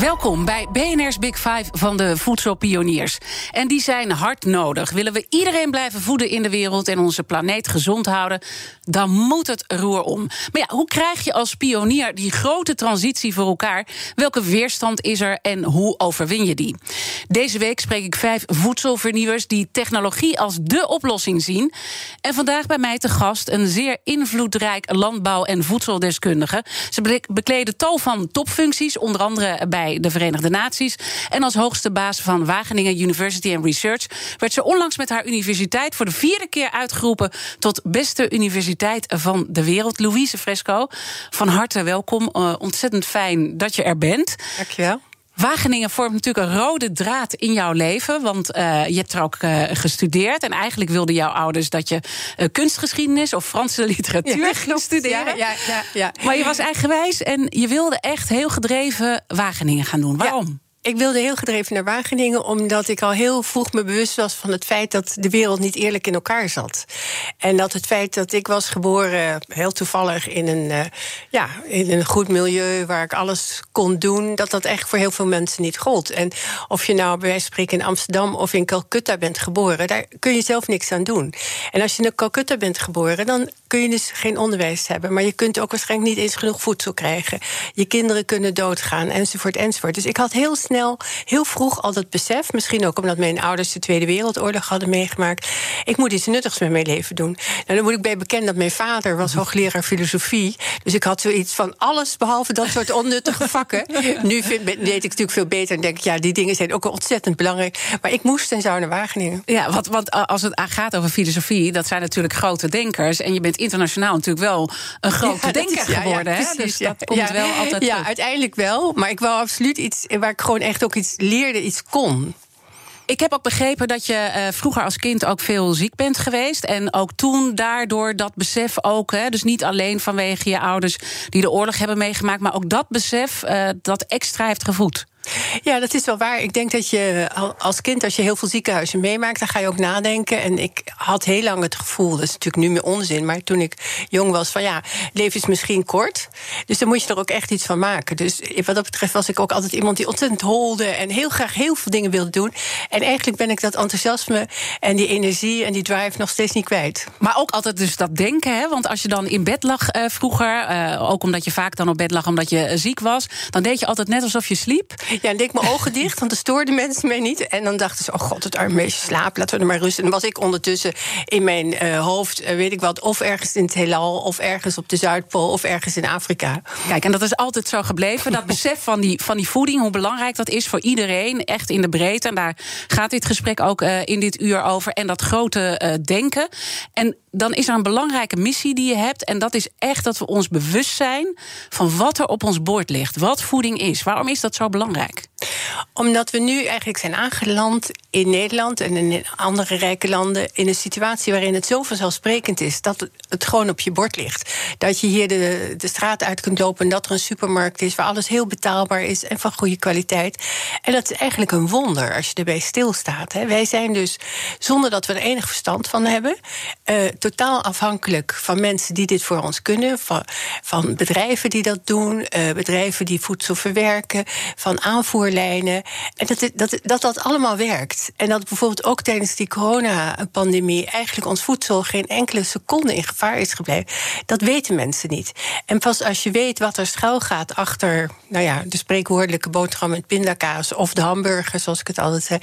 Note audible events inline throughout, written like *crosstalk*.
Welkom bij BNR's Big Five van de voedselpioniers. En die zijn hard nodig. Willen we iedereen blijven voeden in de wereld en onze planeet gezond houden, dan moet het roer om. Maar ja, hoe krijg je als pionier die grote transitie voor elkaar? Welke weerstand is er en hoe overwin je die? Deze week spreek ik vijf voedselvernieuwers die technologie als dé oplossing zien. En vandaag bij mij te gast een zeer invloedrijk landbouw- en voedseldeskundige. Ze bekleden tal van topfuncties, onder andere bij de Verenigde Naties. En als hoogste baas van Wageningen University and Research werd ze onlangs met haar universiteit voor de vierde keer uitgeroepen tot beste universiteit van de wereld. Louise Fresco, van harte welkom. Uh, ontzettend fijn dat je er bent. Dankjewel. Wageningen vormt natuurlijk een rode draad in jouw leven. Want uh, je hebt er ook uh, gestudeerd. En eigenlijk wilden jouw ouders dat je uh, kunstgeschiedenis of Franse literatuur ja, ging studeren. Ja, ja, ja, Maar je was eigenwijs en je wilde echt heel gedreven Wageningen gaan doen. Waarom? Ik wilde heel gedreven naar Wageningen, omdat ik al heel vroeg me bewust was van het feit dat de wereld niet eerlijk in elkaar zat. En dat het feit dat ik was geboren, heel toevallig in een, uh, ja, in een goed milieu waar ik alles kon doen, dat dat echt voor heel veel mensen niet gold. En of je nou bij wijze van spreken in Amsterdam of in Calcutta bent geboren, daar kun je zelf niks aan doen. En als je in Calcutta bent geboren, dan kun je dus geen onderwijs hebben. Maar je kunt ook waarschijnlijk niet eens genoeg voedsel krijgen. Je kinderen kunnen doodgaan, enzovoort, enzovoort. Dus ik had heel snel heel vroeg al dat besef. Misschien ook omdat mijn ouders de Tweede Wereldoorlog hadden meegemaakt. Ik moet iets nuttigs met mijn leven doen. Nou, dan moet ik bij bekend dat mijn vader was hoogleraar filosofie. Dus ik had zoiets van alles behalve dat soort onnuttige *laughs* vakken. nu vind, weet ik natuurlijk veel beter en denk ik, ja, die dingen zijn ook ontzettend belangrijk. Maar ik moest en zou naar Wageningen. Ja, want, want als het gaat over filosofie, dat zijn natuurlijk grote denkers. En je bent internationaal natuurlijk wel een grote denker geworden. Ja, hè? Dus dat komt wel altijd. Ja, uiteindelijk wel. Maar ik wou absoluut iets waar ik gewoon echt ook iets leerde, iets kon. Ik heb ook begrepen dat je uh, vroeger als kind ook veel ziek bent geweest. En ook toen daardoor dat besef ook, hè, dus niet alleen vanwege je ouders die de oorlog hebben meegemaakt, maar ook dat besef uh, dat extra heeft gevoed. Ja, dat is wel waar. Ik denk dat je als kind, als je heel veel ziekenhuizen meemaakt, dan ga je ook nadenken. En ik had heel lang het gevoel, dat is natuurlijk nu meer onzin, maar toen ik jong was, van ja, leven is misschien kort. Dus dan moet je er ook echt iets van maken. Dus wat dat betreft was ik ook altijd iemand die ontzettend holde en heel graag heel veel dingen wilde doen. En eigenlijk ben ik dat enthousiasme en die energie en die drive nog steeds niet kwijt. Maar ook altijd dus dat denken, hè? Want als je dan in bed lag uh, vroeger, uh, ook omdat je vaak dan op bed lag omdat je ziek was, dan deed je altijd net alsof je sliep. Ja, en deed ik mijn ogen *laughs* dicht, want dan stoorden mensen mij niet. En dan dachten ze, oh god, het arme meisje slaapt, laten we er maar rusten. En dan was ik ondertussen in mijn uh, hoofd, uh, weet ik wat, of ergens in het heelal... of ergens op de Zuidpool, of ergens in Afrika. Kijk, en dat is altijd zo gebleven. Dat *laughs* besef van die, van die voeding, hoe belangrijk dat is voor iedereen. Echt in de breedte. En daar gaat dit gesprek ook uh, in dit uur over. En dat grote denken. En dan is er een belangrijke missie die je hebt. En dat is echt dat we ons bewust zijn van wat er op ons bord ligt. Wat voeding is. Waarom is dat zo belangrijk? Omdat we nu eigenlijk zijn aangeland in Nederland en in andere rijke landen in een situatie waarin het zo vanzelfsprekend is dat het gewoon op je bord ligt. Dat je hier de, de straat uit kunt lopen en dat er een supermarkt is waar alles heel betaalbaar is en van goede kwaliteit. En dat is eigenlijk een wonder als je erbij stilstaat. Hè. Wij zijn dus, zonder dat we er enig verstand van hebben, uh, totaal afhankelijk van mensen die dit voor ons kunnen, van, van bedrijven die dat doen, uh, bedrijven die voedsel verwerken, van aanvoerlijnen. En dat, dat, dat dat allemaal werkt. En dat bijvoorbeeld ook tijdens die coronapandemie eigenlijk ons voedsel geen enkele seconde in gevaar is gebleven. Dat weten mensen niet. En pas als je weet wat er schuil gaat achter, nou ja, de spreekwoordelijke boterham met pindakaas of de hamburger, zoals ik het altijd zei,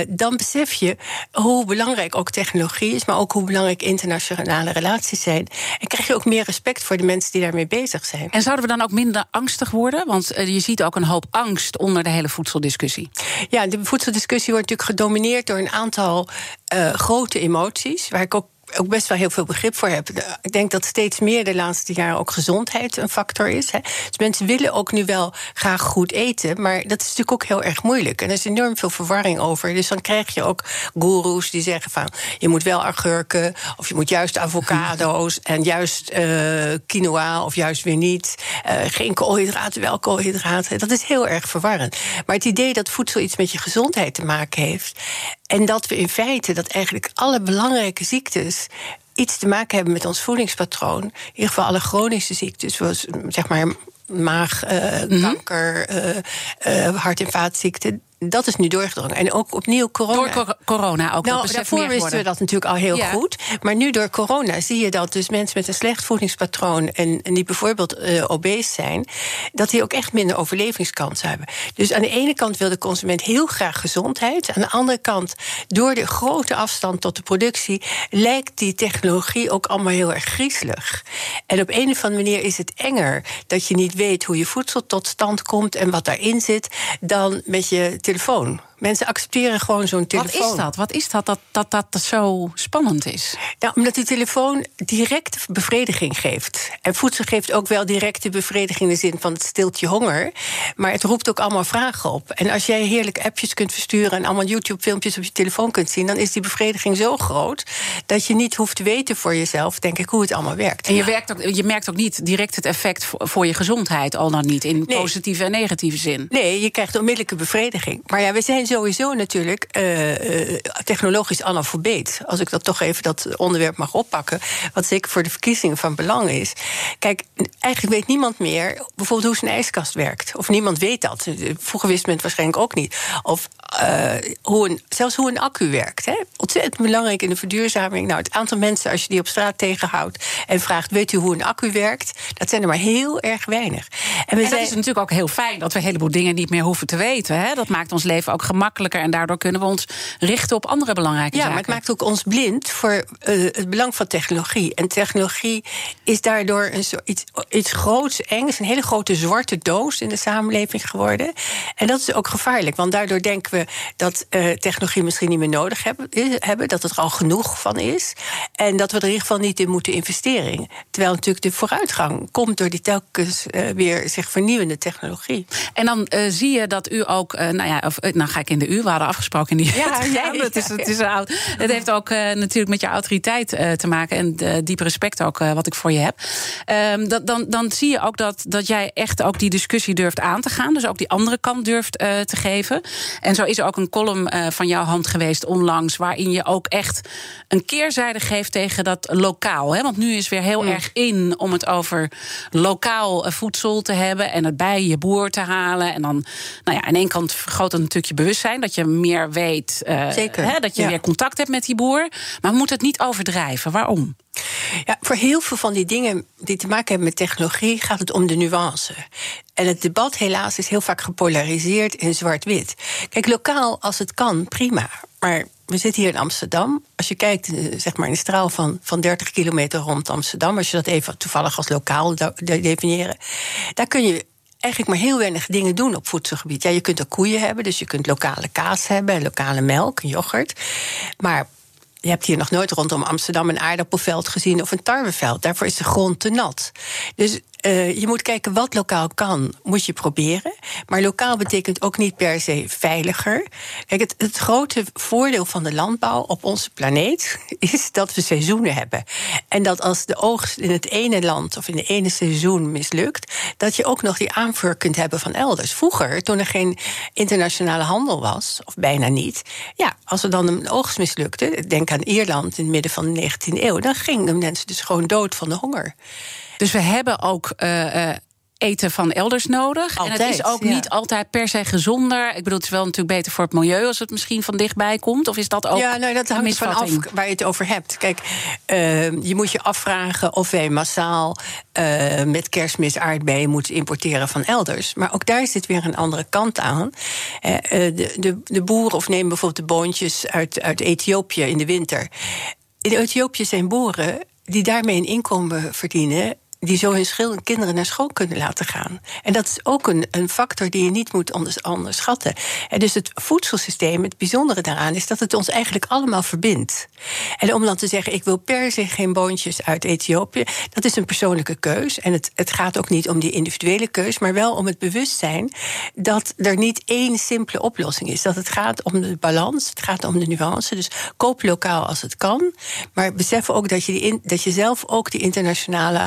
uh, dan besef je hoe belangrijk ook technologie is, maar ook hoe belangrijk internationale relaties zijn. En krijg je ook meer respect voor de mensen die daarmee bezig zijn. En zouden we dan ook minder angstig worden? Want uh, je ziet ook een hoop angst onder de hele voedseldiscussie. Ja, de voedseldiscussie wordt natuurlijk gedomineerd door een aantal uh, grote emoties, waar ik ook ook best wel heel veel begrip voor heb. Ik denk dat steeds meer de laatste jaren ook gezondheid een factor is. Hè. Dus mensen willen ook nu wel graag goed eten, maar dat is natuurlijk ook heel erg moeilijk. En er is enorm veel verwarring over. Dus dan krijg je ook goeroes die zeggen van je moet wel agurken, of je moet juist avocado's *laughs* en juist uh, quinoa of juist weer niet. Uh, geen koolhydraten, wel koolhydraten. Dat is heel erg verwarrend. Maar het idee dat voedsel iets met je gezondheid te maken heeft. En dat we in feite dat eigenlijk alle belangrijke ziektes iets te maken hebben met ons voedingspatroon. In ieder geval alle chronische ziektes, zoals zeg maar maagkanker, uh, uh, hart- en vaatziekten dat is nu doorgedrongen. En ook opnieuw corona. Door corona ook. Nou, daarvoor wisten we dat natuurlijk al heel goed. Maar nu door corona zie je dat dus mensen met een slecht voedingspatroon... en, en die bijvoorbeeld uh, obese zijn... dat die ook echt minder overlevingskans hebben. Dus aan de ene kant wil de consument heel graag gezondheid. Aan de andere kant, door de grote afstand tot de productie... lijkt die technologie ook allemaal heel erg griezelig. En op een of andere manier is het enger... dat je niet weet hoe je voedsel tot stand komt... en wat daarin zit, dan met je telefoon. Mensen accepteren gewoon zo'n telefoon. Wat is dat? Wat is dat dat, dat dat zo spannend is? Nou, omdat die telefoon directe bevrediging geeft. En voedsel geeft ook wel directe bevrediging in de zin van het stilt je honger. Maar het roept ook allemaal vragen op. En als jij heerlijk appjes kunt versturen en allemaal YouTube-filmpjes op je telefoon kunt zien, dan is die bevrediging zo groot dat je niet hoeft te weten voor jezelf, denk ik, hoe het allemaal werkt. En je, werkt ook, je merkt ook niet direct het effect voor je gezondheid, al dan niet in positieve en negatieve zin. Nee, je krijgt onmiddellijke bevrediging. Maar ja, we zijn sowieso natuurlijk uh, technologisch analfabeet. Als ik dat toch even dat onderwerp mag oppakken. Wat zeker voor de verkiezingen van belang is. Kijk, eigenlijk weet niemand meer bijvoorbeeld hoe zijn ijskast werkt. Of niemand weet dat. Vroeger wist men het waarschijnlijk ook niet. Of uh, hoe een, zelfs hoe een accu werkt. Hè? Ontzettend belangrijk in de verduurzaming. Nou, het aantal mensen, als je die op straat tegenhoudt en vraagt: Weet u hoe een accu werkt? Dat zijn er maar heel erg weinig. En, we en dat is natuurlijk ook heel fijn dat we een heleboel dingen niet meer hoeven te weten. Hè? Dat maakt ons leven ook gemakkelijker en daardoor kunnen we ons richten op andere belangrijke ja, zaken. Ja, maar het maakt ook ons blind voor uh, het belang van technologie. En technologie is daardoor een zo, iets, iets groots, engs, een hele grote zwarte doos in de samenleving geworden. En dat is ook gevaarlijk, want daardoor denken we dat uh, technologie misschien niet meer nodig hebben, hebben, dat het er al genoeg van is. En dat we er in ieder geval niet in moeten investeren. Terwijl natuurlijk de vooruitgang komt door die telkens uh, weer zich vernieuwende technologie. En dan zie je dat u ook, nou ja, of, nou ga ik in de u, we hadden afgesproken in die. *laughs* Ja, *laughs* ja, ja, het, is, het is oud. Het heeft ook natuurlijk met je autoriteit te maken en diep respect ook wat ik voor je heb. Um, dat, dan, dan zie je ook dat, dat jij echt ook die discussie durft aan te gaan. Dus ook die andere kant durft te geven. En zo is er ook een column uh, van jouw hand geweest onlangs. waarin je ook echt een keerzijde geeft tegen dat lokaal. Hè? Want nu is weer heel mm. erg in om het over lokaal eh, voedsel te hebben. en het bij je boer te halen. En dan, nou ja, aan één kant vergroot het natuurlijk je bewustzijn. Dat je meer weet. Uh, Zeker. Hè, dat je ja. weer contact hebt met die boer. Maar we moeten het niet overdrijven. Waarom? Ja, voor heel veel van die dingen die te maken hebben met technologie gaat het om de nuance. En het debat helaas is heel vaak gepolariseerd in zwart-wit. Kijk, lokaal als het kan, prima. Maar we zitten hier in Amsterdam. Als je kijkt, zeg maar, in een straal van, van 30 kilometer rond Amsterdam, als je dat even toevallig als lokaal definiëren, daar kun je eigenlijk maar heel weinig dingen doen op voedselgebied. Ja, je kunt ook koeien hebben, dus je kunt lokale kaas hebben, lokale melk, yoghurt. Maar je hebt hier nog nooit rondom Amsterdam een aardappelveld gezien of een tarweveld. Daarvoor is de grond te nat. Dus uh, je moet kijken wat lokaal kan, moet je proberen. Maar lokaal betekent ook niet per se veiliger. Kijk, het, het, grote voordeel van de landbouw op onze planeet *laughs* is dat we seizoenen hebben. En dat als de oogst in het ene land of in het ene seizoen mislukt, dat je ook nog die aanvoer kunt hebben van elders. Vroeger, toen er geen internationale handel was, of bijna niet, ja, als er dan een oogst mislukte, denk aan Ierland in het midden van de 19e eeuw, dan gingen mensen dus gewoon dood van de honger. Dus we hebben ook uh, eten van elders nodig. Altijd, en het is ook ja. niet altijd per se gezonder. Ik bedoel, het is wel natuurlijk beter voor het milieu als het misschien van dichtbij komt. Of is dat ook Ja, nou, dat hangt van af waar je het over hebt. Kijk, uh, je moet je afvragen of wij massaal uh, met kerstmis aardbeien moeten importeren van elders. Maar ook daar zit weer een andere kant aan. Uh, de, de, de boeren, of neem bijvoorbeeld de boontjes uit, uit Ethiopië in de winter. In Ethiopië zijn boeren die daarmee een inkomen verdienen die zo hun kinderen naar school kunnen laten gaan. En dat is ook een, een factor die je niet moet onderschatten. En dus het voedselsysteem, het bijzondere daaraan is dat het ons eigenlijk allemaal verbindt. En om dan te zeggen, ik wil per se geen boontjes uit Ethiopië, dat is een persoonlijke keus. En het, het gaat ook niet om die individuele keus, maar wel om het bewustzijn dat er niet één simpele oplossing is. Dat het gaat om de balans, het gaat om de nuance. Dus koop lokaal als het kan. Maar besef ook dat je, die dat je zelf ook die internationale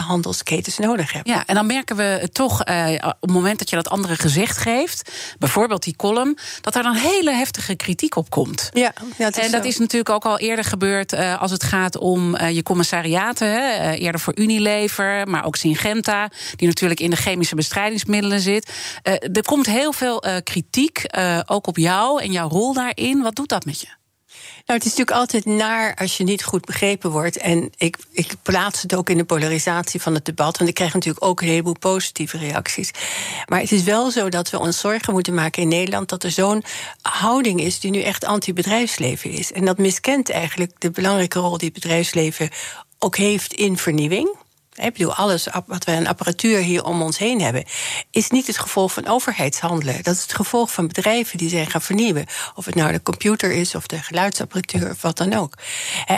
handelsketens nodig hebt. Ja, en dan merken we toch eh, op het moment dat je dat andere gezicht geeft, bijvoorbeeld die column, dat er dan hele heftige kritiek op komt. Ja, en dat is natuurlijk ook al eerder gebeurd uh, als het gaat om uh, je commissariaten. Hè, eerder voor Unilever, maar ook Syngenta, die natuurlijk in de chemische bestrijdingsmiddelen zit. er komt heel veel kritiek, ook op jou en jouw rol daarin. Wat doet dat met je? Nou, het is natuurlijk altijd naar als je niet goed begrepen wordt. En ik, ik plaats het ook in de polarisatie van het debat. Want ik krijg natuurlijk ook een heleboel positieve reacties. Maar het is wel zo dat we ons zorgen moeten maken in Nederland dat er zo'n houding is die nu echt anti-bedrijfsleven is. En dat miskent eigenlijk de belangrijke rol die het bedrijfsleven ook heeft in vernieuwing. Ik bedoel, alles wat we aan apparatuur hier om ons heen hebben, is niet het gevolg van overheidshandelen. Dat is het gevolg van bedrijven die zijn gaan vernieuwen. Of het nou de computer is, of de geluidsapparatuur, of wat dan ook.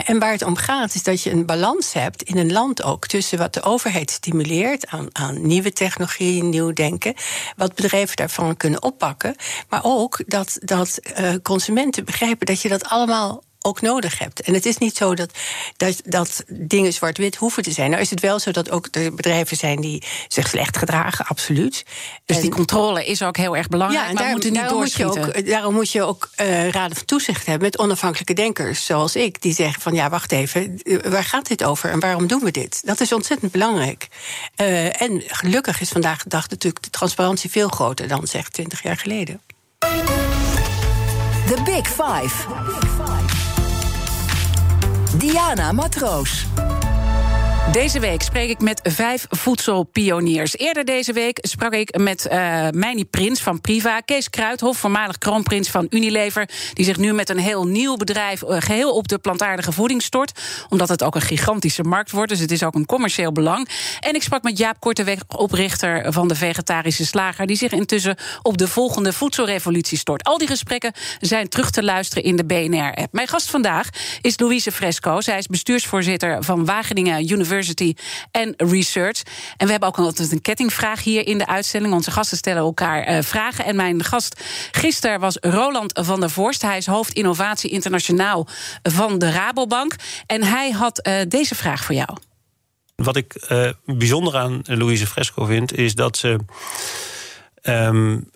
En waar het om gaat, is dat je een balans hebt in een land ook tussen wat de overheid stimuleert aan, aan nieuwe technologie, nieuw denken, wat bedrijven daarvan kunnen oppakken, maar ook dat, dat uh, consumenten begrijpen dat je dat allemaal ook nodig hebt. En het is niet zo dat, dat, dat dingen zwart-wit hoeven te zijn. Nou is het wel zo dat ook er bedrijven zijn die zich slecht gedragen, absoluut. Dus die controle is ook heel erg belangrijk, ja, en maar daarom, moeten niet daarom moet, je ook, daarom moet je ook uh, raden van toezicht hebben met onafhankelijke denkers zoals ik, die zeggen van ja, wacht even, eh, waar gaat dit over en waarom doen we dit? Dat is ontzettend belangrijk. Uh, en gelukkig is vandaag de dag natuurlijk de transparantie veel groter dan zeg 20 jaar geleden. The Big Five. Diana Matroos. Deze week spreek ik met vijf voedselpioniers. Eerder deze week sprak ik met uh, Meini Prins van Priva, Kees Kruidhof, voormalig kroonprins van Unilever, die zich nu met een heel nieuw bedrijf uh, geheel op de plantaardige voeding stort, omdat het ook een gigantische markt wordt, dus het is ook een commercieel belang. En ik sprak met Jaap Korteweg, oprichter van de Vegetarische Slager, die zich intussen op de volgende voedselrevolutie stort. Al die gesprekken zijn terug te luisteren in de BNR-app. Mijn gast vandaag is Louise Fresco. Zij is bestuursvoorzitter van Wageningen University En Research. En we hebben ook altijd een kettingvraag hier in de uitzending. Onze gasten stellen elkaar uh, vragen. En mijn gast gisteren was Roland van der Vorst. Hij is hoofd innovatie internationaal van de Rabobank. En hij had uh, deze vraag voor jou. Wat ik uh, bijzonder aan Louise Fresco vind, is dat ze. Um,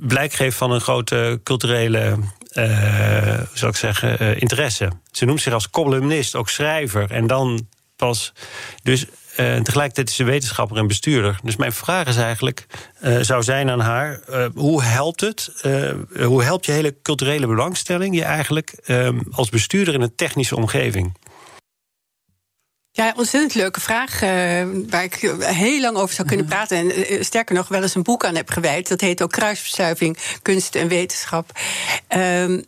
blijk geeft van een grote culturele zou ik zeggen, interesse. Ze noemt zich als columnist, ook schrijver. En dan pas. Dus uh, tegelijkertijd is ze wetenschapper en bestuurder. Dus mijn vraag is eigenlijk, uh, zou zijn aan haar... Uh, hoe helpt het, hoe helpt je hele culturele belangstelling... je eigenlijk als bestuurder in een technische omgeving? Ja, ontzettend leuke vraag. Uh, waar ik heel lang over zou kunnen mhm. praten. En uh, sterker nog, wel eens een boek aan heb gewijd. Dat heet ook Kruisverstuiving, Kunst en Wetenschap. Uh,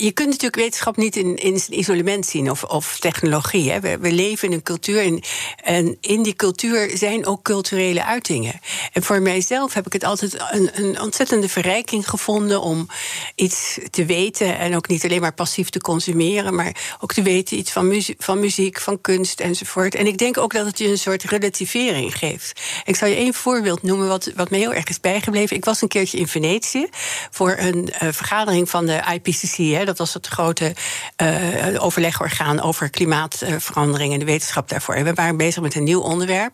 je kunt natuurlijk wetenschap niet in, in isolement zien of, of technologie. Hè. We, we, leven in een cultuur en, en, in die cultuur zijn ook culturele uitingen. En voor mijzelf heb ik het altijd een, een ontzettende verrijking gevonden om iets te weten en ook niet alleen maar passief te consumeren, maar ook te weten iets van muziek, van, muziek, van kunst enzovoort. En ik denk ook dat het je een soort relativering geeft. Ik zal je één voorbeeld noemen wat, wat me heel erg is bijgebleven. Ik was een keertje in Venetië voor een uh, vergadering van de IPCC. Dat was het grote uh, overlegorgaan over klimaatverandering en de wetenschap daarvoor. En we waren bezig met een nieuw onderwerp.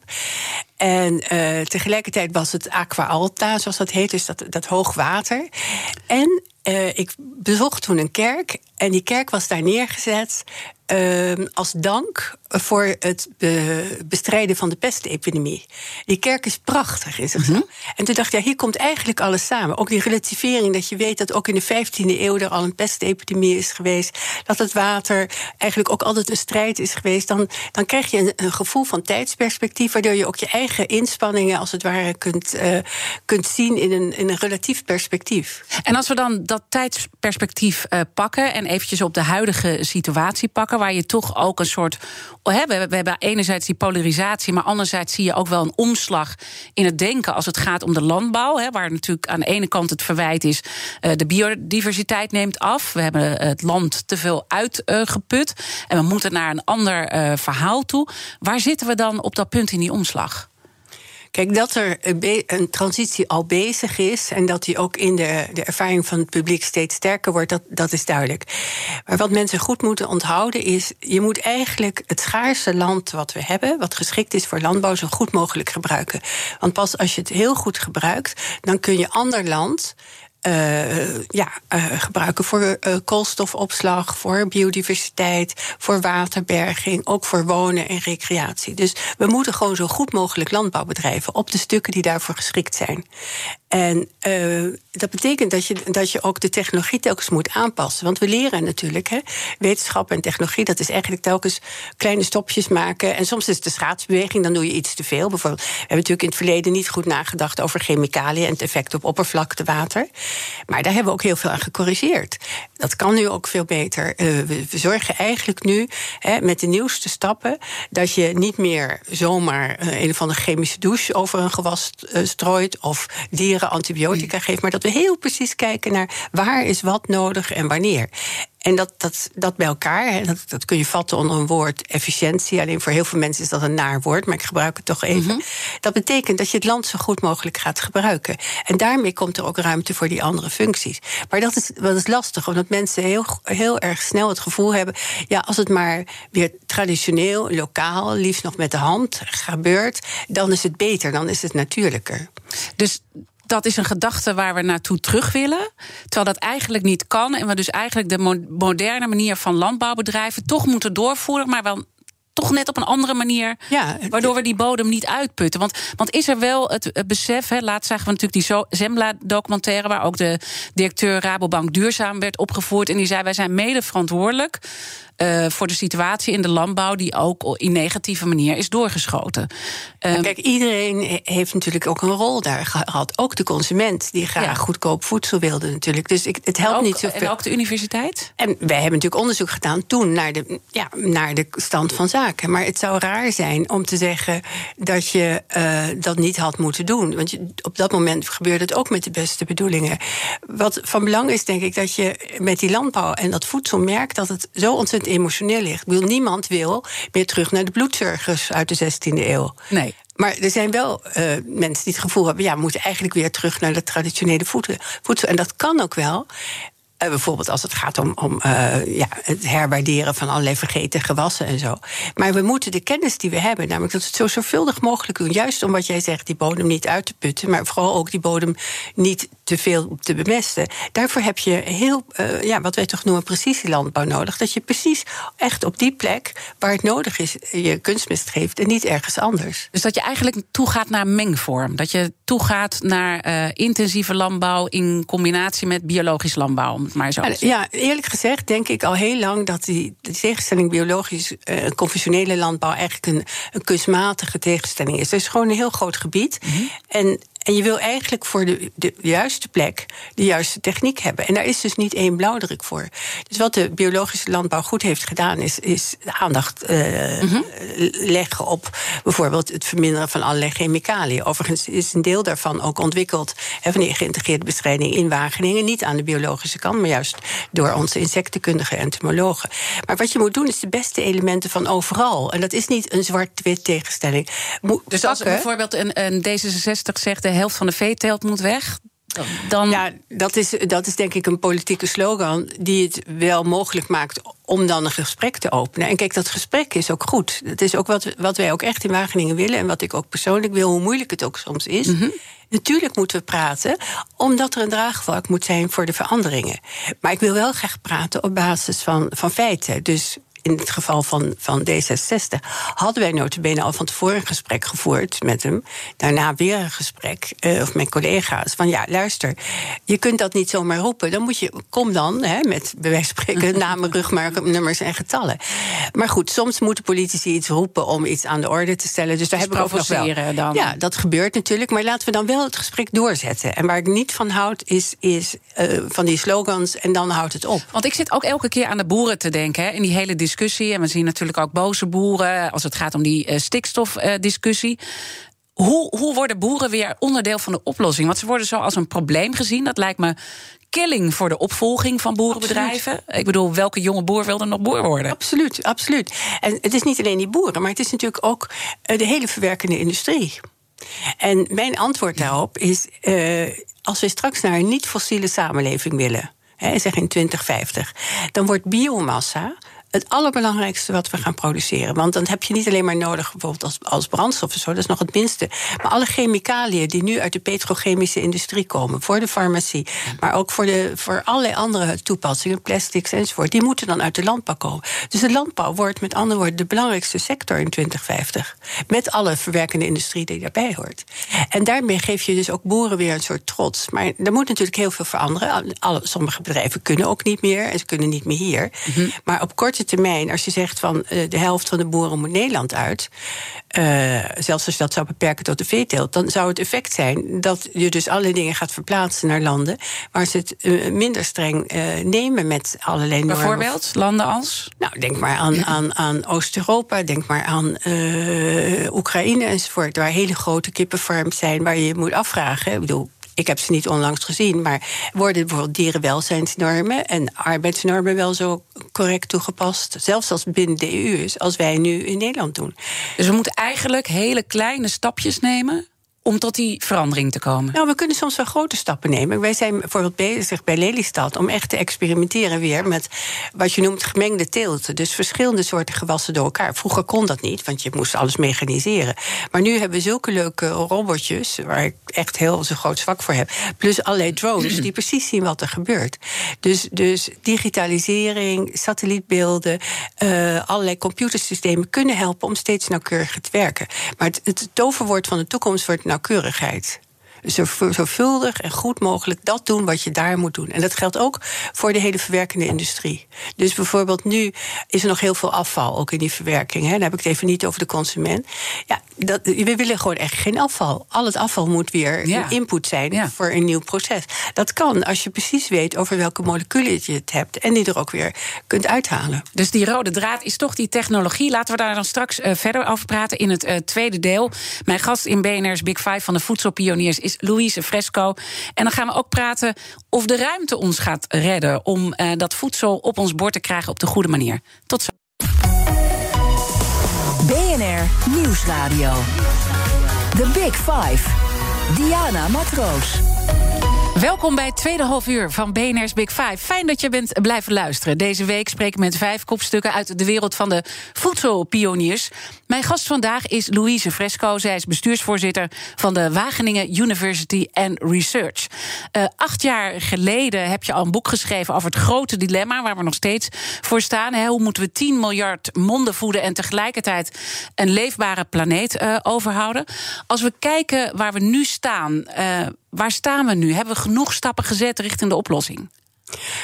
En uh, tegelijkertijd was het Aqua Alta, zoals dat heet, dus dat, dat hoogwater. En uh, ik bezocht toen een kerk en die kerk was daar neergezet uh, als dank voor het bestrijden van de pestepidemie. Die kerk is prachtig in zichzelf. Mm En toen dacht ik, ja, hier komt eigenlijk alles samen. Ook die relativering, dat je weet dat ook in de 15e eeuw er al een pestepidemie is geweest. Dat het water eigenlijk ook altijd een strijd is geweest. Dan, dan krijg je een, een gevoel van tijdsperspectief, waardoor je ook je eigen inspanningen als het ware kunt, uh, kunt zien in een, in een relatief perspectief. En als we dan dat tijdsperspectief uh, pakken en eventjes op de huidige situatie pakken Waar je toch ook een soort. Oh, we, hebben, enerzijds die polarisatie, maar anderzijds zie je ook wel een omslag in het denken als het gaat om de landbouw. Waar natuurlijk aan de ene kant het verwijt is: uh, de biodiversiteit neemt af. We hebben het land te veel uitgeput. en we moeten naar een ander uh, verhaal toe. Waar zitten we dan op dat punt in die omslag? Kijk, dat er een transitie al bezig is en dat die ook in de, de ervaring van het publiek steeds sterker wordt, dat, dat is duidelijk. Maar wat mensen goed moeten onthouden is: je moet eigenlijk het schaarse land wat we hebben, wat geschikt is voor landbouw, zo goed mogelijk gebruiken. Want pas als je het heel goed gebruikt, dan kun je ander land uh, ja, uh, gebruiken voor uh, koolstofopslag, voor biodiversiteit, voor waterberging, ook voor wonen en recreatie. Dus we moeten gewoon zo goed mogelijk landbouw bedrijven op de stukken die daarvoor geschikt zijn. En dat betekent dat je, dat je ook de technologie telkens moet aanpassen. Want we leren natuurlijk, hè, wetenschap en technologie, dat is eigenlijk telkens kleine stopjes maken. En soms is het de schaatsbeweging, dan doe je iets te veel. Bijvoorbeeld, we hebben natuurlijk in het verleden niet goed nagedacht over chemicaliën en het effect op oppervlaktewater. Maar daar hebben we ook heel veel aan gecorrigeerd. Dat kan nu ook veel beter. Uh, we, zorgen eigenlijk nu hè, met de nieuwste stappen dat je niet meer zomaar uh, een of andere chemische douche over een gewas strooit of dieren antibiotica geeft, maar dat we heel precies kijken naar waar is wat nodig en wanneer. En dat, dat, dat bij elkaar, hè, dat, dat kun je vatten onder een woord efficiëntie. Alleen voor heel veel mensen is dat een naar woord, maar ik gebruik het toch even. Mhm. Dat betekent dat je het land zo goed mogelijk gaat gebruiken. En daarmee komt er ook ruimte voor die andere functies. Maar dat is, dat is lastig, omdat mensen heel, heel erg snel het gevoel hebben: ja, als het maar weer traditioneel, lokaal, liefst nog met de hand gebeurt, dan is het beter, dan is het natuurlijker. Dus dat is een gedachte waar we naartoe terug willen. Terwijl dat eigenlijk niet kan. En we dus eigenlijk de moderne manier van landbouwbedrijven toch moeten doorvoeren. Maar wel toch net op een andere manier. Ja, waardoor we die bodem niet uitputten. Want, want is er wel het, besef, hè, laatst zagen we natuurlijk die Zembla-documentaire... waar ook de directeur Rabobank Duurzaam werd opgevoerd. En die zei, wij zijn mede verantwoordelijk uh, voor de situatie in de landbouw, die ook in negatieve manier is doorgeschoten. Um, Kijk, iedereen heeft natuurlijk ook een rol daar gehad. Ook de consument, die graag goedkoop voedsel wilde, natuurlijk. Dus ik, het helpt niet zoveel. En ook de universiteit? En wij hebben natuurlijk onderzoek gedaan toen naar de, ja, naar de stand van zaken. Maar het zou raar zijn om te zeggen dat je uh, dat niet had moeten doen. Want je, op dat moment gebeurde het ook met de beste bedoelingen. Wat van belang is, denk ik, dat je met die landbouw en dat voedsel merkt dat het zo ontzettend emotioneel ligt. Wil, niemand wil meer terug naar de bloedzorgers uit de 16e eeuw. Nee. Maar er zijn wel uh, mensen die het gevoel hebben... ja, we moeten eigenlijk weer terug naar de traditionele voedsel. En dat kan ook wel. Uh, bijvoorbeeld als het gaat om, om uh, ja, het herwaarderen van allerlei vergeten gewassen en zo. Maar we moeten de kennis die we hebben, namelijk dat we het zo zorgvuldig mogelijk doen. Juist om wat jij zegt, die bodem niet uit te putten, maar vooral ook die bodem niet te veel te bemesten. Daarvoor heb je heel, uh, ja, wat wij toch noemen precisielandbouw nodig. Dat je precies echt op die plek waar het nodig is, je kunstmest geeft en niet ergens anders. Dus dat je eigenlijk toegaat naar mengvorm. Dat je toegaat naar intensieve landbouw in combinatie met biologisch landbouw maar zo. Ja, eerlijk gezegd denk ik al heel lang dat die, de tegenstelling biologisch uh, conventionele landbouw eigenlijk een, een kunstmatige tegenstelling is. Het is gewoon een heel groot gebied. Mhm. En en je wil eigenlijk voor de, de juiste plek de juiste techniek hebben. En daar is dus niet één blauwdruk voor. Dus wat de biologische landbouw goed heeft gedaan, is, is aandacht uh, leggen op bijvoorbeeld het verminderen van allerlei chemicaliën. Overigens is een deel daarvan ook ontwikkeld hè, van die geïntegreerde bestrijding in Wageningen. Niet aan de biologische kant, maar juist door onze insectenkundige entomologen. Maar wat je moet doen, is de beste elementen van overal. En dat is niet een zwart-wit tegenstelling. dus als bijvoorbeeld een, een D66 zegt helft van de veeteelt moet weg. Dan... Ja, dat is, dat is denk ik een politieke slogan die het wel mogelijk maakt om dan een gesprek te openen. En kijk, dat gesprek is ook goed. Dat is ook wat, wat wij ook echt in Wageningen willen en wat ik ook persoonlijk wil, hoe moeilijk het ook soms is. Mhm. Natuurlijk moeten we praten, omdat er een draagvlak moet zijn voor de veranderingen. Maar ik wil wel graag praten op basis van, van feiten. Dus in het geval van, van D66 hadden wij notabene al van tevoren een gesprek gevoerd met hem. Daarna weer een gesprek, uh, of mijn collega's. Van ja, luister, je kunt dat niet zomaar roepen. Dan moet je, kom dan, hè, met bij wijze van spreken, *laughs* namen, rugnummers en getallen. Maar goed, soms moeten politici iets roepen om iets aan de orde te stellen. Dus daar Dus hebben we ook nog wel. dan. Ja, dat gebeurt natuurlijk. Maar laten we dan wel het gesprek doorzetten. En waar ik niet van houd, is, is eh, van die slogans en dan houdt het op. Want ik zit ook elke keer aan de boeren te denken hè, in die hele discussie. En we zien natuurlijk ook boze boeren als het gaat om die eh, stikstofdiscussie. hoe, hoe worden boeren weer onderdeel van de oplossing? Want ze worden zo als een probleem gezien. Dat lijkt me killing voor de opvolging van boerenbedrijven. Ik bedoel, welke jonge boer wil er nog boer worden? Absoluut, absoluut. En het is niet alleen die boeren, maar het is natuurlijk ook eh, de hele verwerkende industrie. En mijn antwoord daarop is: eh, als we straks naar een niet-fossiele samenleving willen, hè, zeg in 2050, dan wordt biomassa het allerbelangrijkste wat we gaan produceren. Want dan heb je niet alleen maar nodig bijvoorbeeld als, als brandstof of zo, dat is nog het minste. Maar alle chemicaliën die nu uit de petrochemische industrie komen, voor de farmacie, maar ook voor, de, voor allerlei andere toepassingen, plastics enzovoort, die moeten dan uit de landbouw komen. Dus de landbouw wordt met andere woorden de belangrijkste sector in 2050. Met alle verwerkende industrie die daarbij hoort. En daarmee geef je dus ook boeren weer een soort trots. Maar er moet natuurlijk heel veel veranderen. Alle, sommige bedrijven kunnen ook niet meer en ze kunnen niet meer hier. Maar op korte termijn, als je zegt van eh, de helft van de boeren moet Nederland uit, eh, zelfs als je dat zou beperken tot de veeteelt, dan zou het effect zijn dat je dus allerlei dingen gaat verplaatsen naar landen waar ze het eh, minder streng nemen met allerlei normen. Bijvoorbeeld landen als? Nou, denk maar aan, aan, aan Oost-Europa, denk maar aan Oekraïne enzovoort, waar hele grote kippenfarms zijn waar je je moet afvragen. Ik bedoel, ik heb ze niet onlangs gezien, maar worden bijvoorbeeld dierenwelzijnsnormen en arbeidsnormen wel zo correct toegepast, zelfs als binnen de EU is, als wij nu in Nederland doen? Dus we moeten eigenlijk hele kleine stapjes nemen om tot die verandering te komen. Nou, we kunnen soms wel grote stappen nemen. Wij zijn bijvoorbeeld bezig bij Lelystad om echt te experimenteren weer met wat je noemt gemengde teelt. Dus verschillende soorten gewassen door elkaar. Vroeger kon dat niet, want je moest alles mechaniseren. Maar nu hebben we zulke leuke robotjes, waar ik echt heel zo groot zwak voor heb. Plus allerlei drones die precies zien wat er gebeurt. Dus, dus digitalisering, satellietbeelden, eh, allerlei computersystemen kunnen helpen om steeds nauwkeuriger te werken. Maar het, het toverwoord van de toekomst wordt nauwkeurigheid. Zo zorgvuldig en goed mogelijk dat doen wat je daar moet doen. En dat geldt ook voor de hele verwerkende industrie. Dus bijvoorbeeld nu is er nog heel veel afval, ook in die verwerking. Hè. Dan heb ik het even niet over de consument. Ja, dat, we willen gewoon echt geen afval. Al het afval moet weer Ja. input zijn Ja. voor een nieuw proces. Dat kan als je precies weet over welke moleculen je het hebt... en die er ook weer kunt uithalen. Dus die rode draad is toch die technologie. Laten we daar dan straks eh, verder over praten in het eh, tweede deel. Mijn gast in BNR's Big Five van de voedselpioniers is Louise Fresco. En dan gaan we ook praten of de ruimte ons gaat redden... om eh, dat voedsel op ons bord te krijgen op de goede manier. Tot zo. BNR Nieuwsradio. The Big Five. Diana Matroos. Welkom bij het tweede half uur van BNR's Big Five. Fijn dat je bent blijven luisteren. Deze week spreek ik met vijf kopstukken uit de wereld van de voedselpioniers. Mijn gast vandaag is Louise Fresco. Zij is bestuursvoorzitter van de Wageningen University and Research. Eh, acht jaar geleden heb je al een boek geschreven over het grote dilemma... waar we nog steeds voor staan. Hè. Hoe moeten we 10 miljard monden voeden... en tegelijkertijd een leefbare planeet eh, overhouden? Als we kijken waar we nu staan... eh, waar staan we nu? Hebben we genoeg stappen gezet richting de oplossing?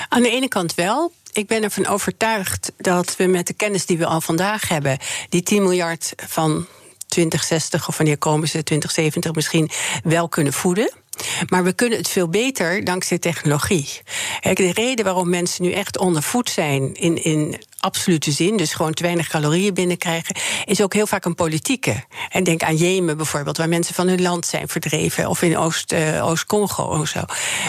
Aan de ene kant wel. Ik ben ervan overtuigd dat we met de kennis die we al vandaag hebben, die 10 miljard van 2060 of wanneer komen ze, 2070 misschien, wel kunnen voeden. Maar we kunnen het veel beter dankzij technologie. De reden waarom mensen nu echt ondervoed zijn in, in absolute zin, dus gewoon te weinig calorieën binnenkrijgen, is ook heel vaak een politieke. En denk aan Jemen bijvoorbeeld, waar mensen van hun land zijn verdreven, of in Oost, eh, Oost-Congo of zo.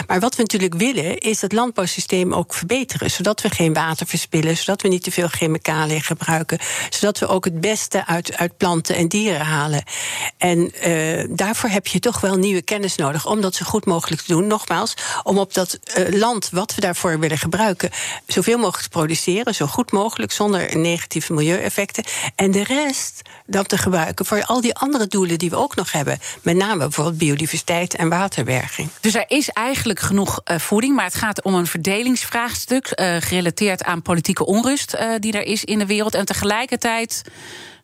Maar wat we natuurlijk willen, is het landbouwsysteem ook verbeteren, zodat we geen water verspillen, zodat we niet te veel chemicaliën gebruiken, zodat we ook het beste uit, uit planten en dieren halen. En eh, daarvoor heb je toch wel nieuwe kennis nodig om dat zo goed mogelijk te doen. Nogmaals, om op dat eh, land wat we daarvoor willen gebruiken, zoveel mogelijk te produceren, zo goed mogelijk, zonder negatieve milieueffecten. En de rest dan te gebruiken voor al die andere doelen die we ook nog hebben. Met name bijvoorbeeld biodiversiteit en waterberging. Dus er is eigenlijk genoeg eh, voeding, maar het gaat om een verdelingsvraagstuk eh, gerelateerd aan politieke onrust eh, die er is in de wereld. En tegelijkertijd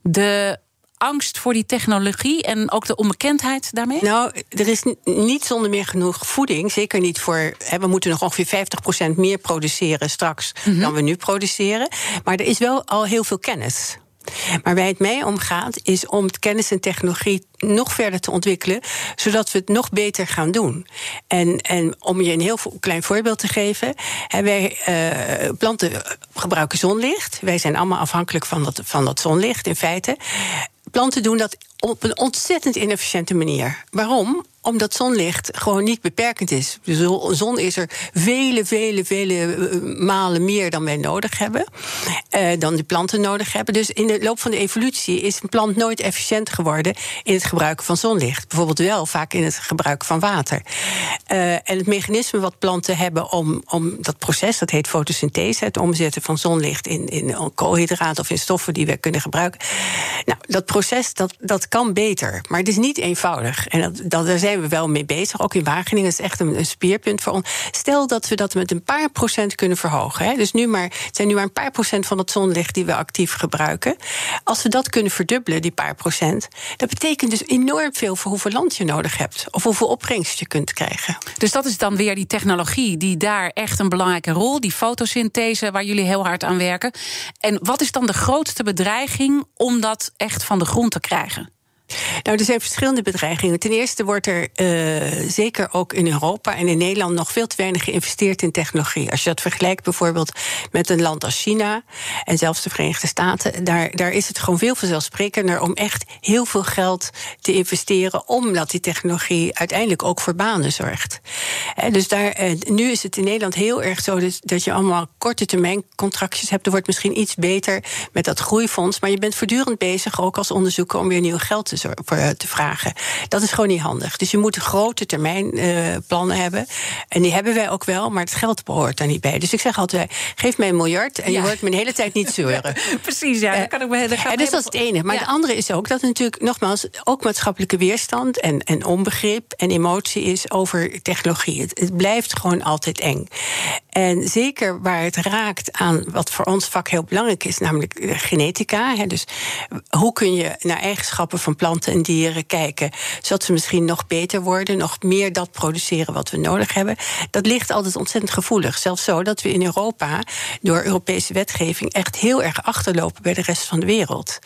de angst voor die technologie en ook de onbekendheid daarmee? Nou, er is niet zonder meer genoeg voeding. Zeker niet voor. we moeten nog ongeveer 50% meer produceren straks mhm. dan we nu produceren. Maar er is wel al heel veel kennis. Maar waar het mij om gaat, is om kennis en technologie nog verder te ontwikkelen, zodat we het nog beter gaan doen. En, en om je een heel klein voorbeeld te geven, wij uh, planten gebruiken zonlicht. Wij zijn allemaal afhankelijk van dat, van dat zonlicht in feite. Planten doen dat op een ontzettend inefficiënte manier. Waarom? Omdat zonlicht gewoon niet beperkend is. De zon is er vele, vele, vele eh, malen meer dan wij nodig hebben. Uh, dan de planten nodig hebben. Dus in de loop van de evolutie is een plant nooit efficiënt geworden in het gebruiken van zonlicht. Bijvoorbeeld wel vaak in het gebruik van water. Uh, en het mechanisme wat planten hebben om, om dat proces, dat heet fotosynthese, het omzetten van zonlicht in, in koolhydraten of in stoffen die we kunnen gebruiken. Nou, dat proces dat, dat kan beter, maar het is niet eenvoudig. En dat, daar zijn we wel mee bezig. Ook in Wageningen is echt een, een speerpunt voor ons. Stel dat we dat met een paar procent kunnen verhogen. Hè. Dus nu maar, het zijn nu maar een paar procent van het zonlicht die we actief gebruiken. Als we dat kunnen verdubbelen, die paar procent, dat betekent dus enorm veel voor hoeveel land je nodig hebt. Of hoeveel opbrengst je kunt krijgen. Dus dat is dan weer die technologie die daar echt een belangrijke rol, die fotosynthese waar jullie heel hard aan werken. En wat is dan de grootste bedreiging om dat echt van de grond te krijgen? Nou, er zijn verschillende bedreigingen. Ten eerste wordt er uh, zeker ook in Europa en in Nederland nog veel te weinig geïnvesteerd in technologie. Als je dat vergelijkt bijvoorbeeld met een land als China en zelfs de Verenigde Staten, daar, daar is het gewoon veel vanzelfsprekender om echt heel veel geld te investeren, omdat die technologie uiteindelijk ook voor banen zorgt. dus daar, uh, nu is het in Nederland heel erg zo dat, dat je allemaal korte termijn contractjes hebt. Er wordt misschien iets beter met dat groeifonds, maar je bent voortdurend bezig, ook als onderzoeker, om weer nieuw geld te eh, te vragen. Dat is gewoon niet handig. Dus je moet grote termijn uh, plannen hebben. En die hebben wij ook wel, maar het geld behoort daar niet bij. Dus ik zeg altijd: geef mij een miljard en je hoort me de hele tijd niet zeuren. *laughs* Precies, ja. Dat kan ik me, dat en dus dat is het ene. Maar het andere is ook dat natuurlijk, nogmaals, ook maatschappelijke weerstand en, en onbegrip en emotie is over technologie. Het, het blijft gewoon altijd eng. En zeker waar het raakt aan wat voor ons vak heel belangrijk is, namelijk genetica. Hè, dus hoe kun je naar eigenschappen van planten en dieren kijken, zodat ze misschien nog beter worden, nog meer dat produceren wat we nodig hebben. Dat ligt altijd ontzettend gevoelig. Zelfs zo dat we in Europa door Europese wetgeving echt heel erg achterlopen bij de rest van de wereld.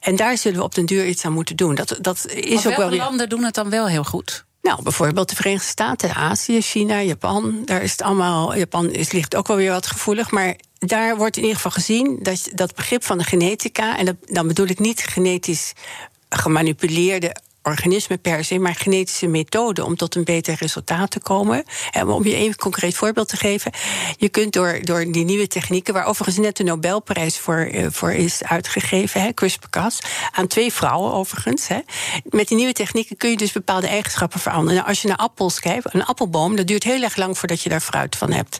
En daar zullen we op den duur iets aan moeten doen. Dat, dat is ook wel. landen doen het dan wel heel goed? Nou, bijvoorbeeld de Verenigde Staten, Azië, China, Japan. Daar is het allemaal. Japan is, ligt ook wel weer wat gevoelig. Maar daar wordt in ieder geval gezien dat dat begrip van de genetica. En dat, dan bedoel ik niet genetisch gemanipuleerde organismen per se, maar genetische methoden om tot een beter resultaat te komen. En om je even een concreet voorbeeld te geven. Je kunt door, door die nieuwe technieken, waar overigens net de Nobelprijs voor, eh, voor is uitgegeven, CRISPR-Cas, aan twee vrouwen overigens. Hè, met die nieuwe technieken kun je dus bepaalde eigenschappen veranderen. Nou, als je naar appels kijkt, een appelboom, dat duurt heel erg lang voordat je daar fruit van hebt.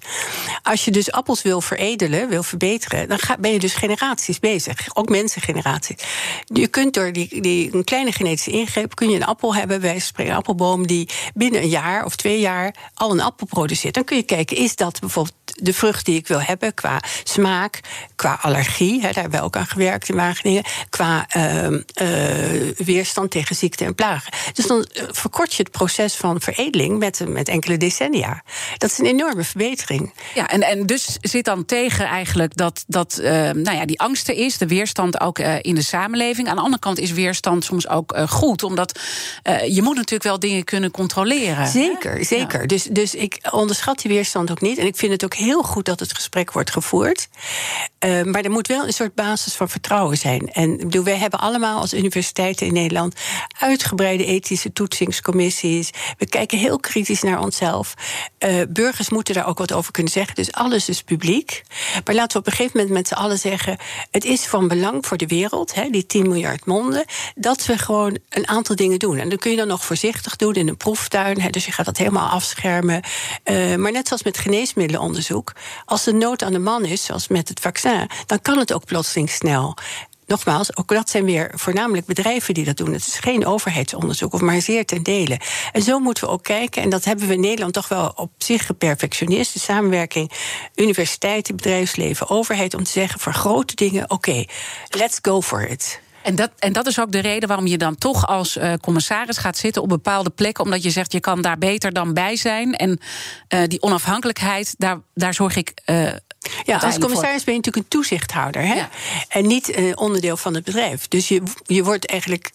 Als je dus appels wil veredelen, wil verbeteren, dan ben je dus generaties bezig. Ook mensengeneraties. Je kunt door die, die een kleine genetische ingreep kun je een appel hebben, spreken een appelboom, die binnen een jaar of twee jaar al een appel produceert. Dan kun je kijken, is dat bijvoorbeeld de vrucht die ik wil hebben qua smaak, qua allergie, daar hebben we ook aan gewerkt in Wageningen, qua uh, weerstand tegen ziekte en plagen. Dus dan eh, verkort je het proces van veredeling met, met enkele decennia. Dat is een enorme verbetering. Ja, en, en dus zit dan tegen eigenlijk dat, dat uh, nou ja, die angst er is, de weerstand ook in de samenleving. Aan de andere kant is weerstand soms ook goed, omdat uh, je moet natuurlijk wel dingen kunnen controleren. Zeker, zeker. Dus, dus ik onderschat die weerstand ook niet. En ik vind het ook heel goed dat het gesprek wordt gevoerd. Uh, maar er moet wel een soort basis van vertrouwen zijn. En bedoel, wij hebben allemaal als universiteiten in Nederland uitgebreide ethische toetsingscommissies. We kijken heel kritisch naar onszelf. Uh, burgers moeten daar ook wat over kunnen zeggen. Dus alles is publiek. Maar laten we op een gegeven moment met z'n allen zeggen: het is van belang voor de wereld, hè, die 10 miljard monden, dat we gewoon een aantal dingen doen. En dat kun je dan nog voorzichtig doen in een proeftuin. Hè, dus je gaat dat helemaal afschermen. Uh, maar net zoals met geneesmiddelenonderzoek, als de nood aan de man is, zoals met het vaccin, dan kan het ook plotseling snel nogmaals, ook dat zijn weer voornamelijk bedrijven die dat doen. Het is geen overheidsonderzoek, of maar zeer ten dele. En zo moeten we ook kijken, en dat hebben we in Nederland toch wel op zich geperfectioneerd. De samenwerking, universiteiten, bedrijfsleven, overheid, om te zeggen voor grote dingen: oké, let's go for it. En dat, en dat is ook de reden waarom je dan toch als uh, commissaris gaat zitten op bepaalde plekken. Omdat je zegt, je kan daar beter dan bij zijn. En uh, die onafhankelijkheid, daar, daar zorg ik. Uh, ja, als commissaris ben je natuurlijk een toezichthouder. Hè? Ja. En niet onderdeel van het bedrijf. Dus je, je wordt eigenlijk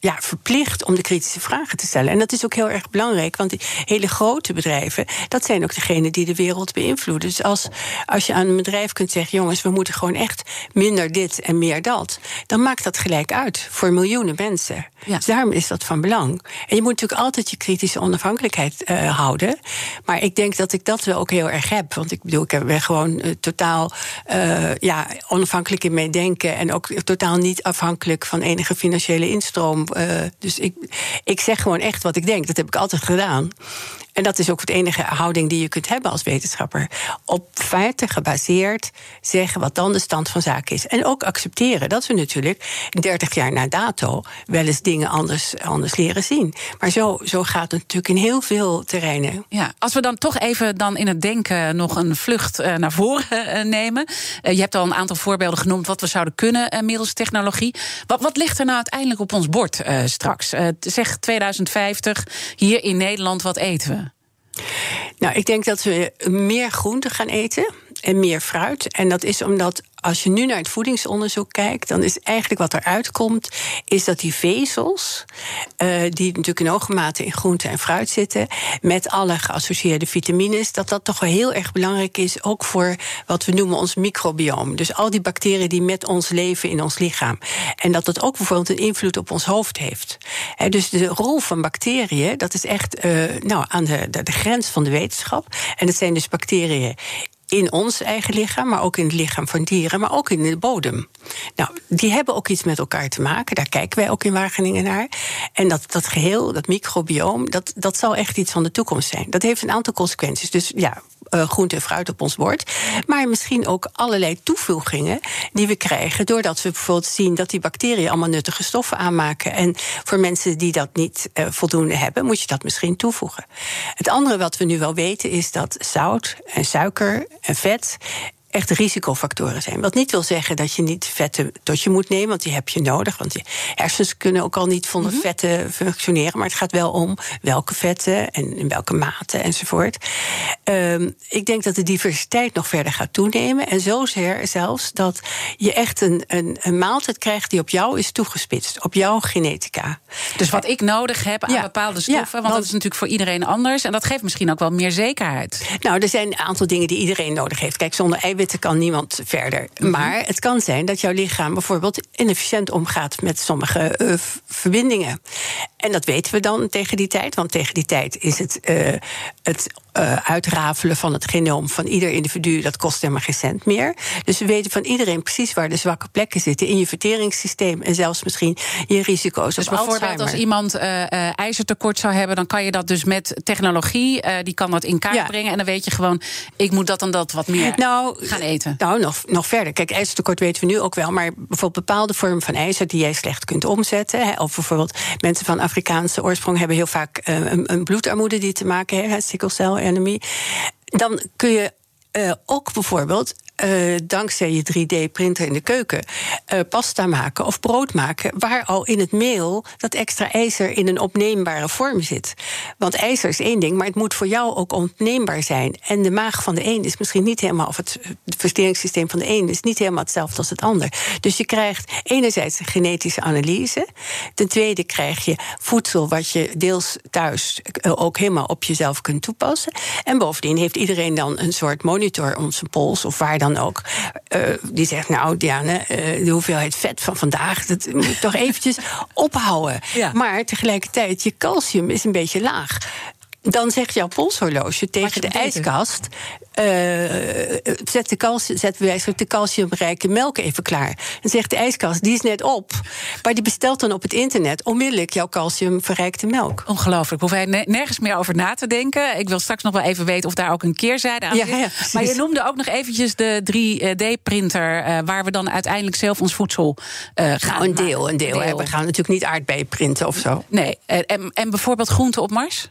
ja, verplicht om de kritische vragen te stellen. En dat is ook heel erg belangrijk, want die hele grote bedrijven, dat zijn ook degenen die de wereld beïnvloeden. Dus als, als je aan een bedrijf kunt zeggen: jongens, we moeten gewoon echt minder dit en meer dat, dan maakt dat gelijk uit voor miljoenen mensen. Ja. Dus daarom is dat van belang. En je moet natuurlijk altijd je kritische onafhankelijkheid uh, houden. Maar ik denk dat ik dat wel ook heel erg heb. Want ik bedoel, ik ben gewoon uh, totaal uh, ja, onafhankelijk in mijn denken. En ook totaal niet afhankelijk van enige financiële instroom dus ik, ik zeg gewoon echt wat ik denk. Dat heb ik altijd gedaan. En dat is ook de enige houding die je kunt hebben als wetenschapper. Op feiten gebaseerd zeggen wat dan de stand van zaken is. En ook accepteren dat we natuurlijk 30 jaar na dato wel eens dingen anders, anders leren zien. Maar zo, zo gaat het natuurlijk in heel veel terreinen. Ja, als we dan toch even dan in het denken nog een vlucht uh, naar voren uh, nemen. Uh, je hebt al een aantal voorbeelden genoemd wat we zouden kunnen middels technologie. Wat, wat ligt er nou uiteindelijk op ons bord straks? zeg 2050, hier in Nederland, wat eten we? Nou, ik denk dat we meer groente gaan eten en meer fruit. En dat is omdat als je nu naar het voedingsonderzoek kijkt, dan is eigenlijk wat eruit komt, is dat die vezels, uh, die natuurlijk in hoge mate in groente en fruit zitten, met alle geassocieerde vitamines, dat dat toch wel heel erg belangrijk is, ook voor wat we noemen ons microbiome. Dus al die bacteriën die met ons leven in ons lichaam. En dat dat ook bijvoorbeeld een invloed op ons hoofd heeft. He, dus de rol van bacteriën, dat is echt uh, nou, aan de, de, de grens van de wetenschap. En dat zijn dus bacteriën in ons eigen lichaam, maar ook in het lichaam van dieren, maar ook in de bodem. Nou, die hebben ook iets met elkaar te maken. Daar kijken wij ook in Wageningen naar. En dat, dat geheel, dat microbioom, dat, dat zal echt iets van de toekomst zijn. Dat heeft een aantal consequenties. Dus ja, uh, groente en fruit op ons bord. Maar misschien ook allerlei toevoegingen die we krijgen. Doordat we bijvoorbeeld zien dat die bacteriën allemaal nuttige stoffen aanmaken. En voor mensen die dat niet uh, voldoende hebben, moet je dat misschien toevoegen. Het andere wat we nu wel weten is dat zout en suiker en vet echt risicofactoren zijn. Wat niet wil zeggen dat je niet vetten tot je moet nemen, want die heb je nodig. Want je hersens kunnen ook al niet zonder mm vetten functioneren. Maar het gaat wel om welke vetten en in welke mate enzovoort. Um, ik denk dat de diversiteit nog verder gaat toenemen. En zozeer zelfs dat je echt een, een, een maaltijd krijgt die op jou is toegespitst, op jouw genetica. Dus wat ik nodig heb aan ja, bepaalde stoffen, ja, want, want dat is natuurlijk voor iedereen anders. En dat geeft misschien ook wel meer zekerheid. Nou, er zijn een aantal dingen die iedereen nodig heeft. Kijk, zonder eiwit eiwitten kan niemand verder. Mhm. Maar het kan zijn dat jouw lichaam bijvoorbeeld inefficiënt omgaat met sommige uh, verbindingen. En dat weten we dan tegen die tijd, want tegen die tijd is het, uh, het uh, uitrafelen van het genoom van ieder individu, dat kost helemaal geen cent meer. Dus we weten van iedereen precies waar de zwakke plekken zitten in je verteringssysteem en zelfs misschien je risico's dus op bijvoorbeeld Alzheimer. als iemand uh, ijzertekort zou hebben, dan kan je dat dus met technologie, die kan dat in kaart ja. brengen en dan weet je gewoon, ik moet dat en dat wat meer nou, gaan eten. Nou, nog, nog verder. Kijk, ijzertekort weten we nu ook wel, maar bijvoorbeeld bepaalde vormen van ijzer die jij slecht kunt omzetten, hè, of bijvoorbeeld mensen van Afrikaanse oorsprong hebben heel vaak een, een bloedarmoede die te maken heeft, sikkelcel enemy. Dan kun je uh, ook bijvoorbeeld uh, dankzij je 3D-printer in de keuken uh, pasta maken of brood maken, waar al in het meel dat extra ijzer in een opneembare vorm zit. Want ijzer is één ding, maar het moet voor jou ook ontneembaar zijn. En de maag van de een is misschien niet helemaal, of het versteringssysteem van de een is niet helemaal hetzelfde als het ander. Dus je krijgt enerzijds een genetische analyse. Ten tweede krijg je voedsel wat je deels thuis ook helemaal op jezelf kunt toepassen. En bovendien heeft iedereen dan een soort monitor om zijn pols of waar dan dan ook. Uh, die zegt, nou Diane, uh, de hoeveelheid vet van vandaag... dat moet je toch eventjes *laughs* ophouden. Ja. Maar tegelijkertijd, je calcium is een beetje laag. Dan zegt jouw polshorloge tegen de ijskast... Uh, zet, de calcium, zet de calciumrijke melk even klaar. Dan zegt de ijskast, die is net op. Maar die bestelt dan op het internet onmiddellijk jouw calciumverrijkte melk. Ongelooflijk. Hoef je nergens meer over na te denken. Ik wil straks nog wel even weten of daar ook een keerzijde aan zit. Ja, maar je noemde ook nog eventjes de 3D-printer... Uh, waar we dan uiteindelijk zelf ons voedsel uh, gaan nou, een deel, een deel. We gaan natuurlijk niet aardbeien printen of zo. Nee. En, en bijvoorbeeld groenten op Mars?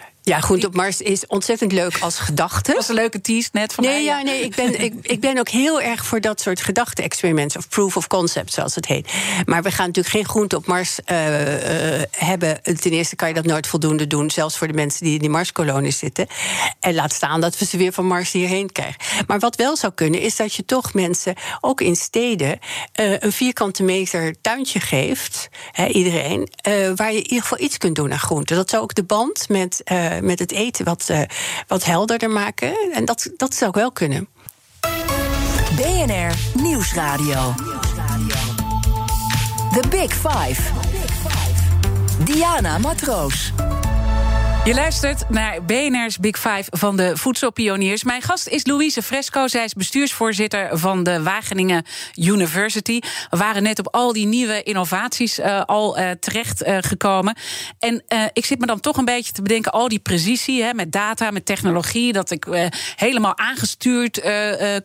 Ja, Groente op Mars is ontzettend leuk als gedachte. Dat was een leuke tease net van nee, mij, ja, nee, ik ben, ik, ik ben ook heel erg voor dat soort gedachte-experimenten... of proof of concept, zoals het heet. Maar we gaan natuurlijk geen groente op Mars uh, uh, hebben. Ten eerste kan je dat nooit voldoende doen... zelfs voor de mensen die in die Marskolonie zitten. En laat staan dat we ze weer van Mars hierheen krijgen. Maar wat wel zou kunnen, is dat je toch mensen... ook in steden uh, een vierkante meter tuintje geeft... Hè, iedereen, waar je in ieder geval iets kunt doen aan groente. Dat zou ook de band met uh, met het eten wat, uh, wat helderder maken. En dat, dat zou wel kunnen. BNR Nieuwsradio. The Big Five. Diana Matroos. Je luistert naar BNR's Big Five van de Voedselpioniers. Mijn gast is Louise Fresco. Zij is bestuursvoorzitter van de Wageningen University. We waren net op al die nieuwe innovaties uh, al uh, terecht uh, gekomen. En ik zit me dan toch een beetje te bedenken... al die precisie hè, met data, met technologie... dat ik helemaal aangestuurd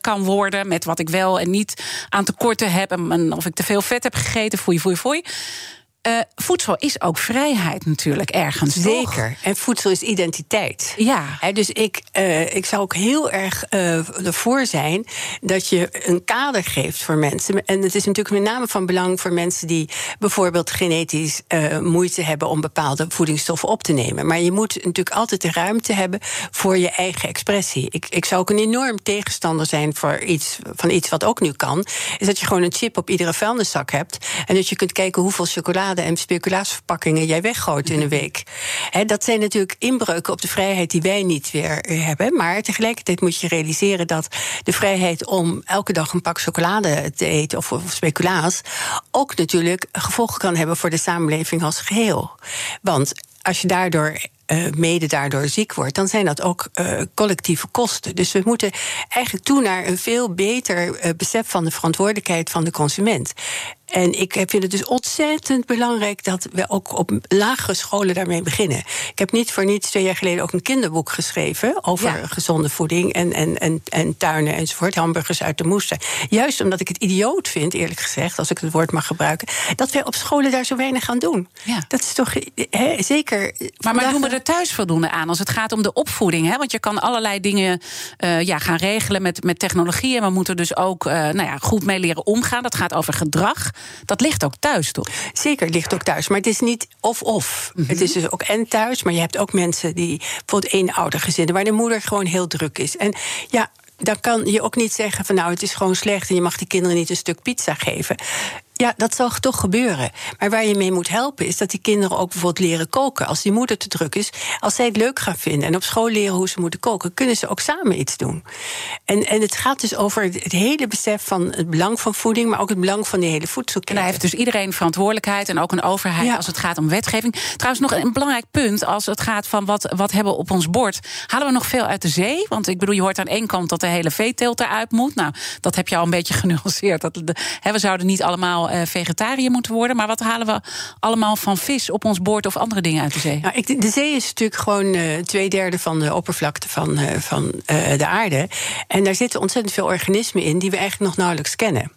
kan worden... met wat ik wel en niet aan tekorten heb... en of ik te veel vet heb gegeten, foei, foei, foei... Uh, voedsel is ook vrijheid natuurlijk ergens. Zeker. Toch? En voedsel is identiteit. Ja. He, dus ik, uh, ik zou ook heel erg uh, ervoor zijn dat je een kader geeft voor mensen. En het is natuurlijk met name van belang voor mensen die bijvoorbeeld genetisch moeite hebben om bepaalde voedingsstoffen op te nemen. Maar je moet natuurlijk altijd de ruimte hebben voor je eigen expressie. Ik, ik zou ook een enorm tegenstander zijn voor iets, van iets wat ook nu kan. Is dat je gewoon een chip op iedere vuilniszak hebt. En dat je kunt kijken hoeveel chocolade en speculatieverpakkingen jij weggooit in een week. dat zijn natuurlijk inbreuken op de vrijheid die wij niet weer hebben. Maar tegelijkertijd moet je realiseren dat de vrijheid om elke dag een pak chocolade te eten of, of speculaas ook natuurlijk gevolgen kan hebben voor de samenleving als geheel. Want als je daardoor uh, mede daardoor ziek wordt, dan zijn dat ook uh, collectieve kosten. Dus we moeten eigenlijk toe naar een veel beter uh, besef van de verantwoordelijkheid van de consument. En ik vind het dus ontzettend belangrijk dat we ook op lagere scholen daarmee beginnen. Ik heb niet voor niets twee jaar geleden ook een kinderboek geschreven over ja. gezonde voeding en, en, en, en tuinen enzovoort. Hamburgers uit de moestuin. Juist omdat ik het idioot vind, eerlijk gezegd, als ik het woord mag gebruiken, dat wij op scholen daar zo weinig gaan doen. Ja. Dat is toch he, zeker. Maar, maar doen we er thuis voldoende aan als het gaat om de opvoeding? Hè? Want je kan allerlei dingen uh, ja, gaan regelen met, met technologie. En we moeten dus ook uh, nou ja, goed mee leren omgaan. Dat gaat over gedrag. Dat ligt ook thuis, toch? Zeker, het ligt ook thuis. Maar het is niet of-of. Mm -hmm. Het is dus ook en thuis, maar je hebt ook mensen die bijvoorbeeld eenoudergezinnen, waar de moeder gewoon heel druk is. En ja, dan kan je ook niet zeggen van nou, het is gewoon slecht en je mag die kinderen niet een stuk pizza geven. Ja, dat zal toch gebeuren. Maar waar je mee moet helpen is dat die kinderen ook bijvoorbeeld leren koken. Als die moeder te druk is, als zij het leuk gaan vinden en op school leren hoe ze moeten koken, kunnen ze ook samen iets doen. En, en het gaat dus over het hele besef van het belang van voeding, maar ook het belang van die hele voedselketen. En hij heeft dus iedereen verantwoordelijkheid en ook een overheid ja. als het gaat om wetgeving. Trouwens, nog een belangrijk punt als het gaat van wat, wat hebben we op ons bord. Halen we nog veel uit de zee? Want ik bedoel, je hoort aan één kant dat de hele veeteelt eruit moet. Nou, dat heb je al een beetje *laughs* genuanceerd. Dat, he, we zouden niet allemaal uh, vegetariër moeten worden. Maar wat halen we allemaal van vis op ons boord of andere dingen uit de zee? Nou, ik, de zee is natuurlijk gewoon uh, twee derde van de oppervlakte van, uh, van de aarde. En daar zitten ontzettend veel organismen in die we eigenlijk nog nauwelijks kennen.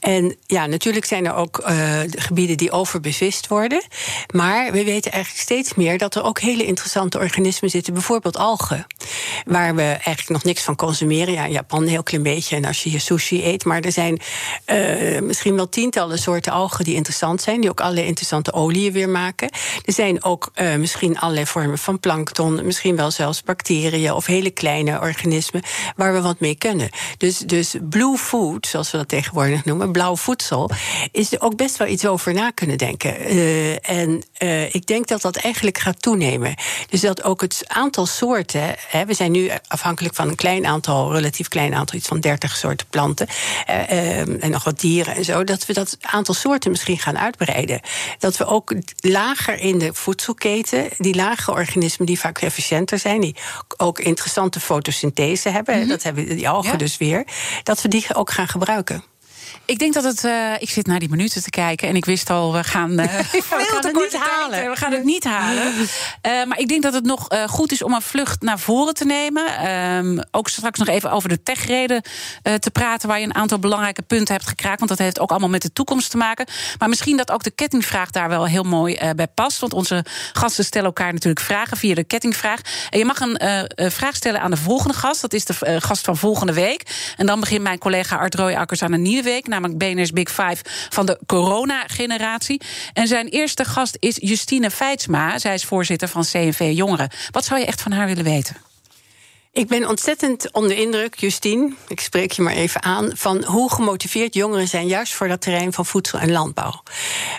En ja, natuurlijk zijn er ook uh, gebieden die overbevist worden. Maar we weten eigenlijk steeds meer dat er ook hele interessante organismen zitten. Bijvoorbeeld algen. Waar we eigenlijk nog niks van consumeren. Ja, in Japan een heel klein beetje. En als je hier sushi eet. Maar er zijn uh, misschien wel tientallen soorten algen die interessant zijn. Die ook allerlei interessante oliën weer maken. Er zijn ook uh, misschien allerlei vormen van plankton. Misschien wel zelfs bacteriën of hele kleine organismen. Waar we wat mee kunnen. Dus, dus blue food, zoals we dat tegenwoordig noemen, blauw voedsel, is er ook best wel iets over na kunnen denken. Uh, en uh, ik denk dat dat eigenlijk gaat toenemen. Dus dat ook het aantal soorten, hè, we zijn nu afhankelijk van een klein aantal, relatief klein aantal, iets van 30 soorten planten uh, en nog wat dieren en zo, dat we dat aantal soorten misschien gaan uitbreiden. Dat we ook lager in de voedselketen, die lage organismen die vaak efficiënter zijn, die ook interessante fotosynthese hebben, mm -hmm. dat hebben die algen ja. dus weer, dat we die ook gaan gebruiken. Ik denk dat het. Uh, ik zit naar die minuten te kijken en ik wist al, we gaan, *laughs* uh, we gaan het niet halen. We gaan het niet halen. Uh, maar ik denk dat het nog goed is om een vlucht naar voren te nemen. Um, ook straks nog even over de techreden te praten, waar je een aantal belangrijke punten hebt gekraakt. Want dat heeft ook allemaal met de toekomst te maken. Maar misschien dat ook de kettingvraag daar wel heel mooi bij past. Want onze gasten stellen elkaar natuurlijk vragen via de kettingvraag. En je mag een vraag stellen aan de volgende gast. Dat is de gast van volgende week. En dan begint mijn collega Art Rooijakkers aan een nieuwe week namelijk BNS Big Five van de corona-generatie. En zijn eerste gast is Justine Feitsma. Zij is voorzitter van CNV Jongeren. Wat zou je echt van haar willen weten? Ik ben ontzettend onder indruk, Justine, ik spreek je maar even aan, van hoe gemotiveerd jongeren zijn, juist voor dat terrein van voedsel en landbouw.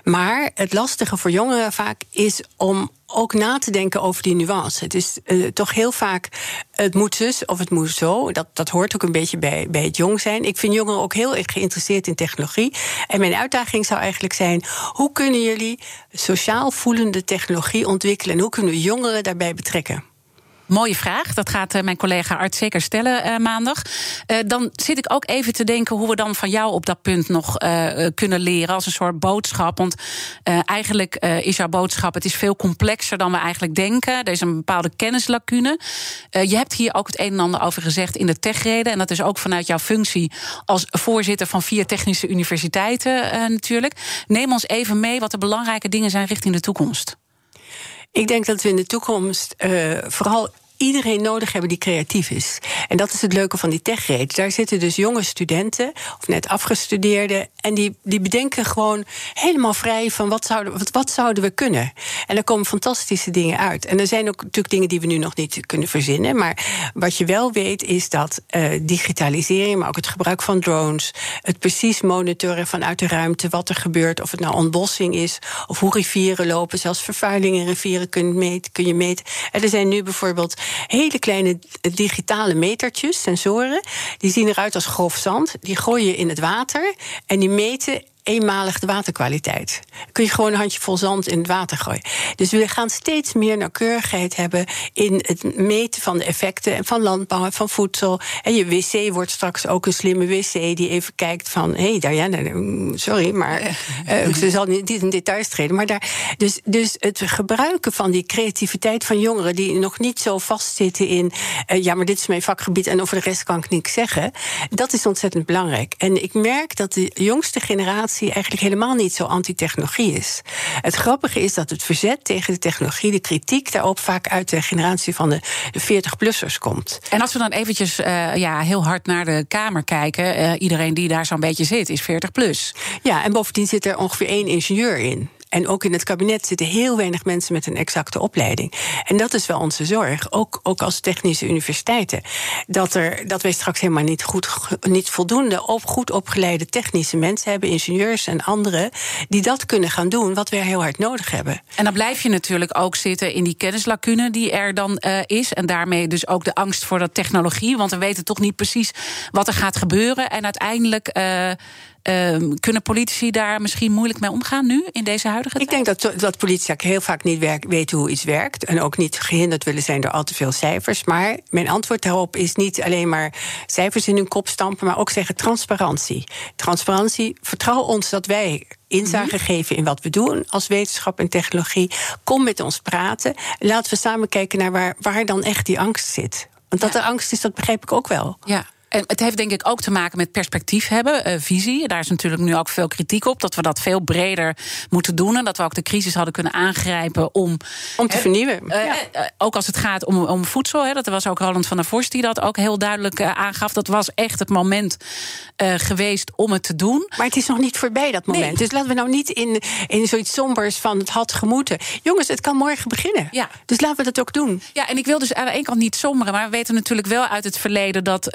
Maar het lastige voor jongeren vaak is om ook na te denken over die nuance. Het is uh, toch heel vaak het moet zus of het moet zo. Dat, dat hoort ook een beetje bij, bij het jong zijn. Ik vind jongeren ook heel erg geïnteresseerd in technologie. En mijn uitdaging zou eigenlijk zijn: hoe kunnen jullie sociaal voelende technologie ontwikkelen en hoe kunnen we jongeren daarbij betrekken? Mooie vraag. Dat gaat eh, mijn collega Art zeker stellen uh, maandag. Uh, dan zit ik ook even te denken hoe we dan van jou op dat punt nog kunnen leren. Als een soort boodschap. Want eigenlijk is jouw boodschap: het is veel complexer dan we eigenlijk denken. Er is een bepaalde kennislacune. je hebt hier ook het een en ander over gezegd in de techreden. En dat is ook vanuit jouw functie als voorzitter van vier technische universiteiten natuurlijk. Neem ons even mee wat de belangrijke dingen zijn richting de toekomst. Ik denk dat we in de toekomst uh, vooral iedereen nodig hebben die creatief is. En dat is het leuke van die techreed. Daar zitten dus jonge studenten, of net afgestudeerden... en die, die bedenken gewoon helemaal vrij van wat zouden, wat, zouden we kunnen. En er komen fantastische dingen uit. En er zijn ook natuurlijk dingen die we nu nog niet kunnen verzinnen... maar wat je wel weet is dat uh, digitalisering, maar ook het gebruik van drones... het precies monitoren vanuit de ruimte wat er gebeurt... of het nou ontbossing is, of hoe rivieren lopen... zelfs vervuiling in rivieren kun, meten, kun je meten. En er zijn nu bijvoorbeeld hele kleine digitale metertjes, sensoren. Die zien eruit als grof zand. Die gooi je in het water en die meten eenmalig de waterkwaliteit. Kun je gewoon een handje vol zand in het water gooien. Dus we gaan steeds meer nauwkeurigheid hebben in het meten van de effecten van landbouw en van voedsel. En je wc wordt straks ook een slimme wc die even kijkt van hé, hey, Diana, mm, sorry, maar uh, ze zal niet in details treden. Maar daar, dus, dus het gebruiken van die creativiteit van jongeren die nog niet zo vastzitten in uh, ja, maar dit is mijn vakgebied en over de rest kan ik niks zeggen. Dat is ontzettend belangrijk. En ik merk dat de jongste generatie eigenlijk helemaal niet zo anti-technologie is. Het grappige is dat het verzet tegen de technologie, de kritiek daarop vaak uit de generatie van de, de 40-plussers komt. En als we dan eventjes uh, ja, heel hard naar de Kamer kijken, uh, iedereen die daar zo'n beetje zit is 40 plus. Ja, en bovendien zit er ongeveer één ingenieur in. En ook in het kabinet zitten heel weinig mensen met een exacte opleiding. En dat is wel onze zorg, ook, ook als technische universiteiten. Dat, er, dat wij straks helemaal niet, goed, niet voldoende op goed opgeleide technische mensen hebben, ingenieurs en anderen, die dat kunnen gaan doen wat wij heel hard nodig hebben. En dan blijf je natuurlijk ook zitten in die kennislacune die er dan uh, is. En daarmee dus ook de angst voor dat technologie. Want we weten toch niet precies wat er gaat gebeuren. En uiteindelijk. Uh, Uh, kunnen politici daar misschien moeilijk mee omgaan nu, in deze huidige tijd? Ik denk dat, dat politici heel vaak niet werk, weten hoe iets werkt. En ook niet gehinderd willen zijn door al te veel cijfers. Maar mijn antwoord daarop is niet alleen maar cijfers in hun kop stampen, maar ook zeggen transparantie. Transparantie, vertrouw ons dat wij inzage mhm. geven in wat we doen als wetenschap en technologie. Kom met ons praten. Laten we samen kijken naar waar, waar dan echt die angst zit. Want dat er angst is, dat begrijp ik ook wel. Ja. En het heeft denk ik ook te maken met perspectief hebben, uh, visie. Daar is natuurlijk nu ook veel kritiek op. Dat we dat veel breder moeten doen. En dat we ook de crisis hadden kunnen aangrijpen om. Om te vernieuwen. Uh, ook als het gaat om, om voedsel. Hè, dat was ook Roland van der Vorst die dat ook heel duidelijk aangaf. Dat was echt het moment geweest om het te doen. Maar het is nog niet voorbij dat moment. Dus laten we nou niet in, in zoiets sombers van het had gemoeten. Jongens, het kan morgen beginnen. Ja. Dus laten we dat ook doen. Ja, en ik wil dus aan de ene kant niet somberen. Maar we weten natuurlijk wel uit het verleden dat.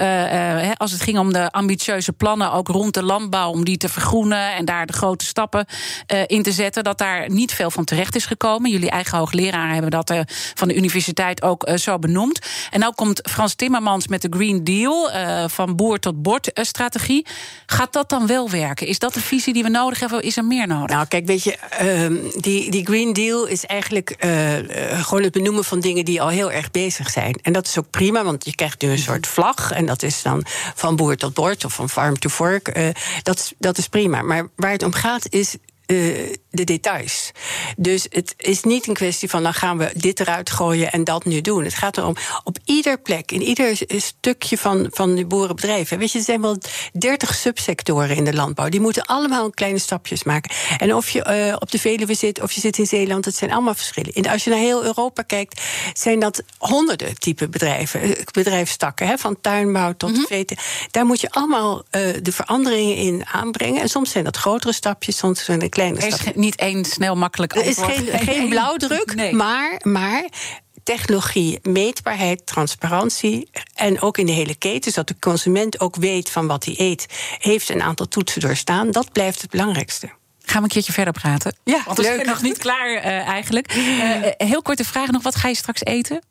Uh, als het ging om de ambitieuze plannen, ook rond de landbouw, om die te vergroenen en daar de grote stappen uh, in te zetten, dat daar niet veel van terecht is gekomen. Jullie eigen hoogleraren hebben dat uh, van de universiteit ook zo benoemd. En nu komt Frans Timmermans met de Green Deal, van boer tot bord strategie. Gaat dat dan wel werken? Is dat de visie die we nodig hebben? Is er meer nodig? Nou, kijk, weet je, ehm, die, die Green Deal is eigenlijk gewoon het benoemen van dingen die al heel erg bezig zijn. En dat is ook prima, want je krijgt nu een soort vlag. En dat is van boer tot bord of van farm to fork. Uh, dat, dat is prima. Maar waar het om gaat is uh, de details. Dus het is niet een kwestie van dan gaan we dit eruit gooien en dat nu doen. Het gaat erom op ieder plek, in ieder stukje van, van de boerenbedrijven. Weet je, er zijn wel 30 subsectoren in de landbouw. Die moeten allemaal kleine stapjes maken. En of je uh, op de Veluwe zit of je zit in Zeeland, het zijn allemaal verschillen. En als je naar heel Europa kijkt, zijn dat honderden type bedrijven, eh, bedrijfstakken, hè, van tuinbouw tot mm -hmm. veten. Daar moet je allemaal uh, de veranderingen in aanbrengen. En soms zijn dat grotere stapjes, soms zijn het kleine stapjes niet één snel makkelijk antwoord. Er is geen, geen blauwdruk, nee. maar, maar technologie, meetbaarheid, transparantie. En ook in de hele keten, zodat de consument ook weet van wat hij eet, heeft een aantal toetsen doorstaan. Dat blijft het belangrijkste. Gaan we een keertje verder praten? Ja, Want we zijn nog niet klaar uh, eigenlijk. Uh, heel korte vraag nog, wat ga je straks eten?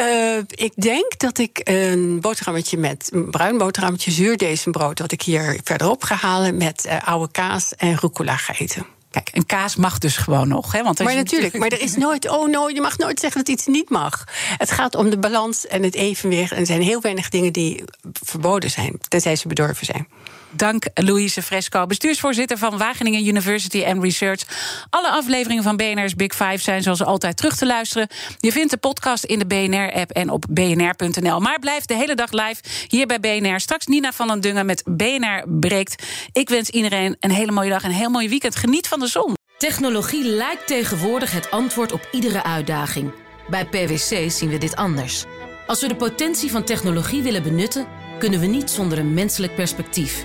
Uh, ik denk dat ik een boterhammetje met een bruin boterhammetje zuurdezenbrood, dat ik hier verderop ga halen met oude kaas en rucola ga eten. Kijk, een kaas mag dus gewoon nog. Hè? Want maar natuurlijk, maar er is nooit, oh no, je mag nooit zeggen dat iets niet mag. Het gaat om de balans en het evenwicht. En er zijn heel weinig dingen die verboden zijn, tenzij ze bedorven zijn. Dank Louise Fresco, bestuursvoorzitter van Wageningen University and Research. Alle afleveringen van BNR's Big Five zijn zoals altijd terug te luisteren. Je vindt de podcast in de BNR-app en op bnr.nl. Maar blijf de hele dag live hier bij BNR. Straks Nina van den Dungen met BNR breekt. Ik wens iedereen een hele mooie dag en een heel mooi weekend. Geniet van de zon. Technologie lijkt tegenwoordig het antwoord op iedere uitdaging. Bij PwC zien we dit anders. Als we de potentie van technologie willen benutten, kunnen we niet zonder een menselijk perspectief.